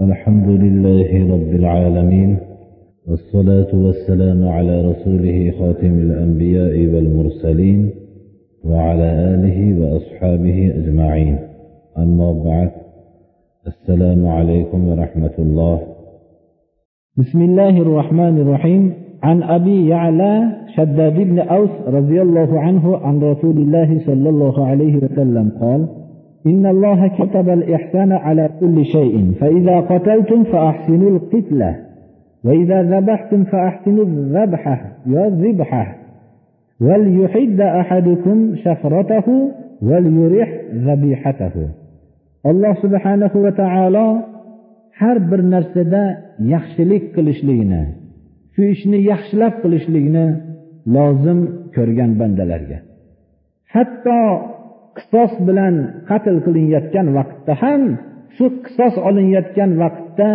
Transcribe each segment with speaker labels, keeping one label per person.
Speaker 1: الحمد لله رب العالمين والصلاة والسلام على رسوله خاتم الأنبياء والمرسلين وعلى آله وأصحابه أجمعين. أما بعد السلام عليكم ورحمة الله.
Speaker 2: بسم الله الرحمن الرحيم. عن أبي يعلى شداد بن أوس رضي الله عنه عن رسول الله صلى الله عليه وسلم قال إن الله كتب الإحسان على كل شيء فإذا قتلتم فأحسنوا القتلة وإذا ذبحتم فأحسنوا الذبحة والذبحة وليحد أحدكم شفرته وليرح ذبيحته alloh subhanahu va taolo har bir narsada yaxshilik qilishlikni shu ishni yaxshilab qilishlikni lozim ko'rgan bandalarga hatto qisos bilan qatl qilinayotgan vaqtda ham shu qisos olinayotgan vaqtda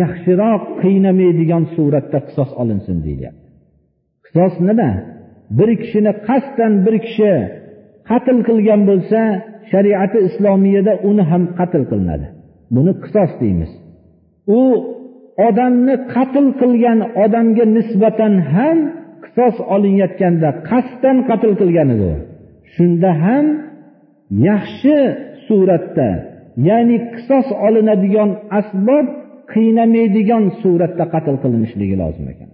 Speaker 2: yaxshiroq qiynamaydigan suratda qisos olinsin deyilyapti qisos nima? Bir kishini qasddan bir kishi qatl qilgan bo'lsa shariati islomiyada uni ham qatl qilinadi. Buni qisos deymiz. U odamni qatl qilgan odamga nisbatan ham qisos olinayotganda qasddan qatl qilgan edi. Shunda ham yaxshi suratda ya'ni qisos olinadigan asbob qiynamaydigan suratda qatl qilinishligi lozim ekan.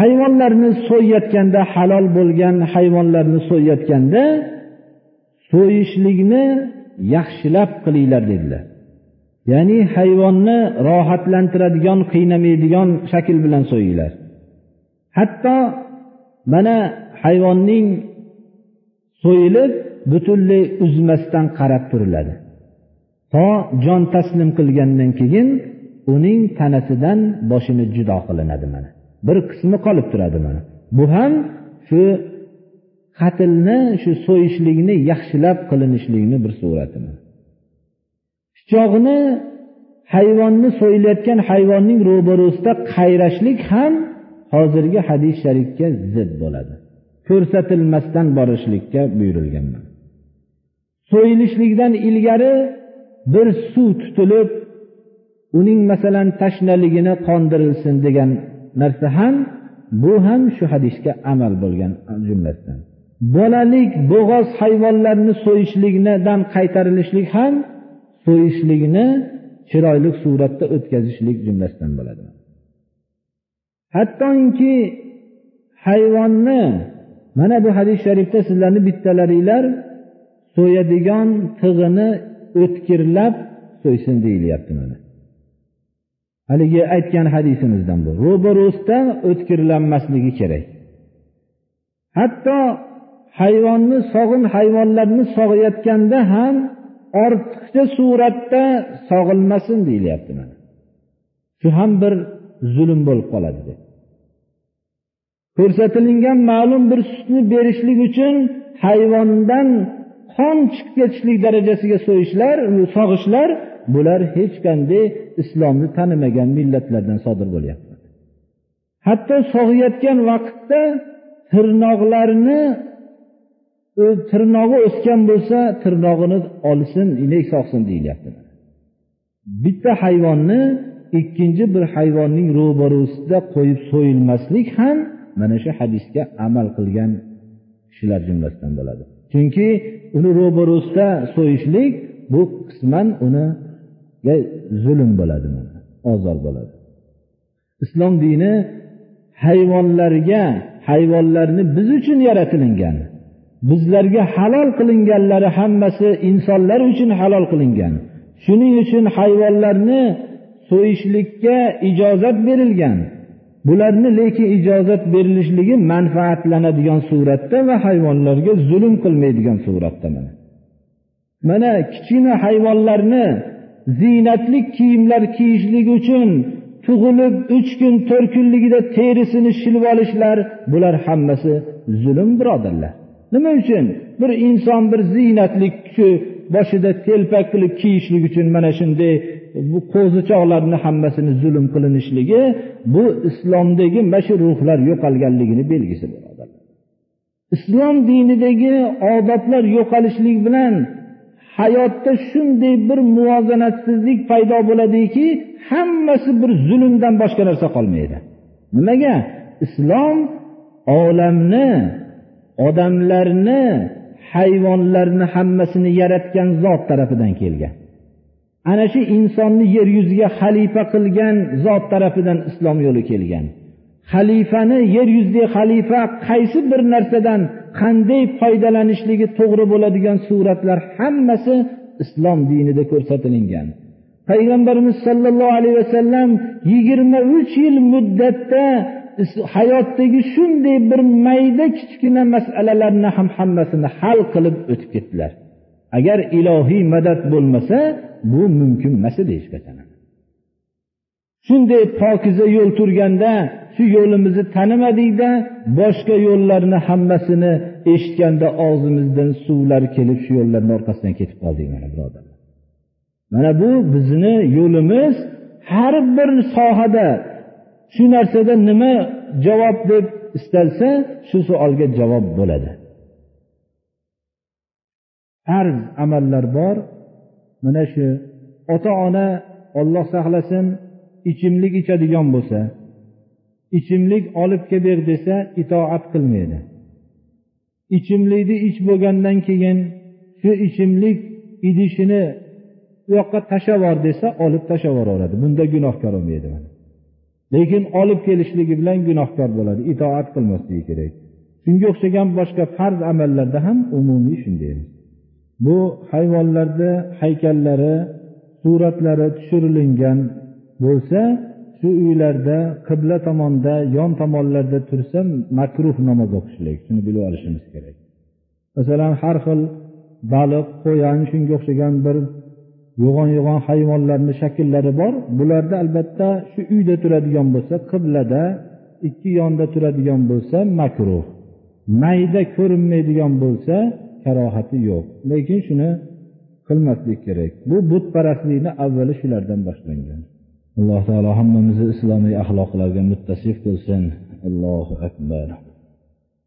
Speaker 2: Hayvonlarni so'yayotganda halol bo'lgan hayvonlarni so'yayotganda so'yishlikni yaxshilab qilinglar dedilar. Ya'ni hayvonni rohatlantiradigan qiynamaydigan shakl bilan so'yinglar. Hatto mana hayvonning so'yilib butunlay uzmasdan qarab turiladi. To jon taslim qilgandan keyin uning tanasidan boshini judo qilinadi mana. Bir qismi qolib turadi mana. Bu ham shu qatlni shu so'yishlikni yaxshilab qilinishlikni bir surati pichoqni hayvonni so'yilayotgan hayvonning ro'barasida qayrashlik ham hozirgi hadis sharifga zid bo'ladi. Ko'rsatilmasdan borishlikka buyurilgan so'yilishlikdan ilgari bir suv tutilib uning masalan tashnaligini qondirilsin degan narsa ham bu ham shu hadisga amal bo'lgan jumlasidan bolalik bo'g'oz hayvonlarni so'yishlikdan qaytarilishlik ham so'yishlikni chiroyli suratda o'tkazishlik jumlasidan bo'ladi. Hattoki hayvonni mana bu hadis sharifda sizlarni bittalaringlar so'yadigan tig'ini o'tkirlab so'ysin deyilyapti mana. Haligi aytgan hadisimizdan bu. Ro'barosda o'tkirlanmasligi kerak. Hatto hayvonni sog'in hayvonlarni sog'ayotganda ham ortiqcha suratda sog'ilmasin deyilyapti mana. Shu ham bir zulm bo'lib qoladi deb. Ko'rsatilingan ma'lum bir sutni berishlik uchun hayvondan qon chiqib ketishlik darajasiga so'yishlar sog'ishlar bular hech qanday islomni tanimagan millatlardan sodir bo'lyapti. Hatto sog'ayotgan vaqtda tirnoqlarni tirnog'i o'sgan bo'lsa tirnog'ini olsin inek sog'sin deyilyapti. Bitta hayvonni ikkinchi bir hayvonning ro'barusida qo'yib so'yilmaslik ham mana shu hadisga amal qilgan kishilar jumlasidan bo'ladi. Chunki uni ro'barusida so'yishlik bu qisman uniga zulm bo'ladi ozor bo'ladi. Islom dini hayvonlarga hayvonlarni biz uchun yaratilingan bizlarga halol qilinganlari hammasi insonlar uchun halol qilingan. Shuning uchun hayvonlarni so'yishlikka ijozat berilgan. Bularni lekin ijozat berilishligi manfaatlanadigan suratda va hayvonlarga zulm qilmaydigan suratda mana. Mana kichkina hayvonlarni ziynatli kiyimlar kiyishlik uchun tug'ilib uch kun to'rt kunligida terisini shilib olishlar bular hammasi zulm birodarlar. Nima uchun? Bir inson bir ziynatli boshida telpak qilib kiyishlik uchun mana shunday bu qo'zichoqlarni hammasini zulm qilinishligi bu islomdagi mana shu ruhlar yo'qolganligini belgisi islom dinidagi odoblar yo'qolishlik bilan hayotda shunday bir muvozanatsizlik paydo bo'ladiki hammasi bir zulmdan boshqa narsa qolmaydi. Nimaga? Islom olamni odamlarni hayvonlarni hammasini yaratgan zot tarafidan kelgan. Ana shu insonni yer yuziga xalifa qilgan zot tarafidan islom yo'li kelgan. Xalifani yer yuzidagi xalifa qaysi bir narsadan qanday foydalanishligi to'g'ri bo'ladigan suratlar hammasi islom dinida ko'rsatilingan. Payg'ambarimiz sollallohu alayhi vasallam yigirma uch yil muddatda hayotdagi shunday bir mayda kichkina masalalarni ham hammasini hal qilib o'tib ketdilar. Agar ilohiy madad bo'lmasa bu mumkin emas edi hech qachon. Shunday pokiza yo'l turganda shu yo'limizni tanimadikda boshqa yo'llarni hammasini eshitganda og'zimizdan suvlar kelib shu yo'llarni orqasidan ketib qoldik mana birodarlar. Mana bu bizni yo'limiz har bir sohada shu narsada nima javob deb istalsa shu savolga javob bo'ladi. Farz amallar bor. Mana shu ota ona olloh saqlasin ichimlik ichadigan bo'lsa ichimlik olib kelib ber desa itoat qilmaydi. Ichimlikni ich bo'lgandan keyin shu ichimlik idishini u yoqqa tashlab desa olib tashlab yuboradi bunda gunohkor bo'lmaydi lekin olib kelishligi bilan gunohkor bo'ladi. Itoat qilmasligi kerak. Shunga o'xshagan boshqa farz amallarda ham umumiy shunday bu hayvonlarni haykallari suratlari tushirilingan bo'lsa shu uylarda qibla tomonda yon tomonlarda tursa makruh namoz o'qishlik shuni bilib olishimiz kerak. Masalan har xil baliq qo'yan shunga o'xshagan bir yo'g'on yo'g'on hayvonlarni shakllari bor. Bularda albatta shu uyda turadigan bo'lsa qiblada ikki yonda turadigan bo'lsa makruh. Mayda ko'rinmaydigan bo'lsa karohati yo'q. Lekin shuni qilmaslik kerak. Bu butparastlikni avvali shulardan boshlangan. Alloh taolo hammamizni islomiy axloqlarga muttasif qilsin. Allohu akbar.